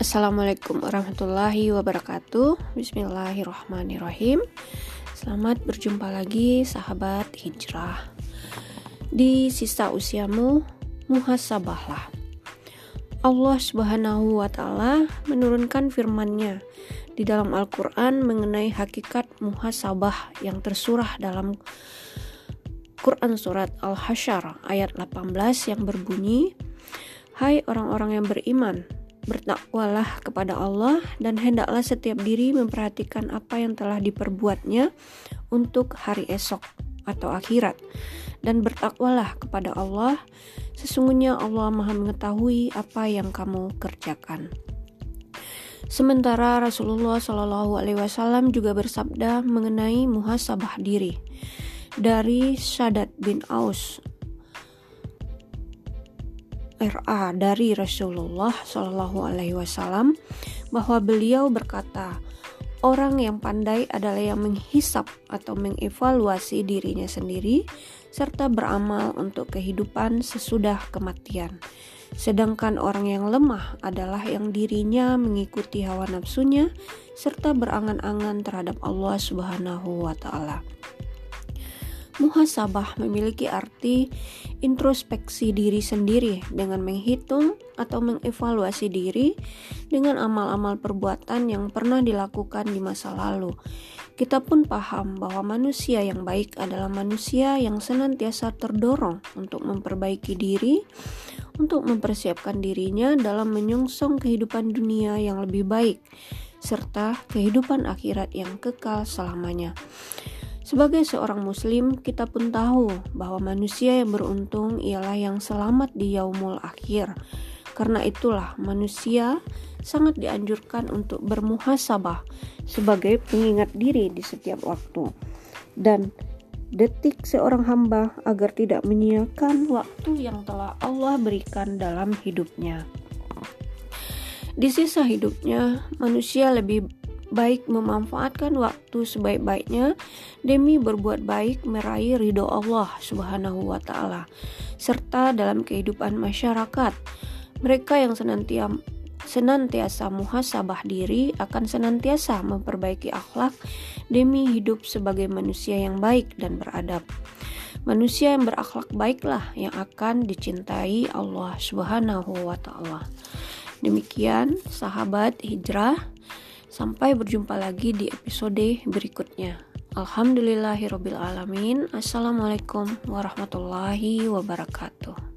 Assalamualaikum warahmatullahi wabarakatuh. Bismillahirrahmanirrahim. Selamat berjumpa lagi sahabat hijrah. Di sisa usiamu muhasabahlah. Allah subhanahu wa ta'ala menurunkan firmannya di dalam Al-Quran mengenai hakikat muhasabah yang tersurah dalam Quran Surat Al-Hasyar ayat 18 yang berbunyi Hai orang-orang yang beriman, bertakwalah kepada Allah dan hendaklah setiap diri memperhatikan apa yang telah diperbuatnya untuk hari esok atau akhirat. Dan bertakwalah kepada Allah sesungguhnya Allah Maha mengetahui apa yang kamu kerjakan. Sementara Rasulullah Shallallahu Alaihi Wasallam juga bersabda mengenai muhasabah diri dari Syadat bin Aus RA dari Rasulullah Shallallahu Alaihi Wasallam bahwa beliau berkata, orang yang pandai adalah yang menghisap atau mengevaluasi dirinya sendiri serta beramal untuk kehidupan sesudah kematian. Sedangkan orang yang lemah adalah yang dirinya mengikuti hawa nafsunya serta berangan-angan terhadap Allah Subhanahu wa taala. Muhasabah memiliki arti introspeksi diri sendiri dengan menghitung atau mengevaluasi diri dengan amal-amal perbuatan yang pernah dilakukan di masa lalu. Kita pun paham bahwa manusia yang baik adalah manusia yang senantiasa terdorong untuk memperbaiki diri, untuk mempersiapkan dirinya dalam menyongsong kehidupan dunia yang lebih baik, serta kehidupan akhirat yang kekal selamanya. Sebagai seorang muslim, kita pun tahu bahwa manusia yang beruntung ialah yang selamat di yaumul akhir. Karena itulah manusia sangat dianjurkan untuk bermuhasabah sebagai pengingat diri di setiap waktu. Dan detik seorang hamba agar tidak menyiakan waktu yang telah Allah berikan dalam hidupnya. Di sisa hidupnya, manusia lebih baik memanfaatkan waktu sebaik-baiknya demi berbuat baik meraih ridho Allah Subhanahu wa taala serta dalam kehidupan masyarakat. Mereka yang senantiasa senantiasa muhasabah diri akan senantiasa memperbaiki akhlak demi hidup sebagai manusia yang baik dan beradab. Manusia yang berakhlak baiklah yang akan dicintai Allah Subhanahu wa taala. Demikian sahabat hijrah Sampai berjumpa lagi di episode berikutnya. Alhamdulillahirobbilalamin. Assalamualaikum warahmatullahi wabarakatuh.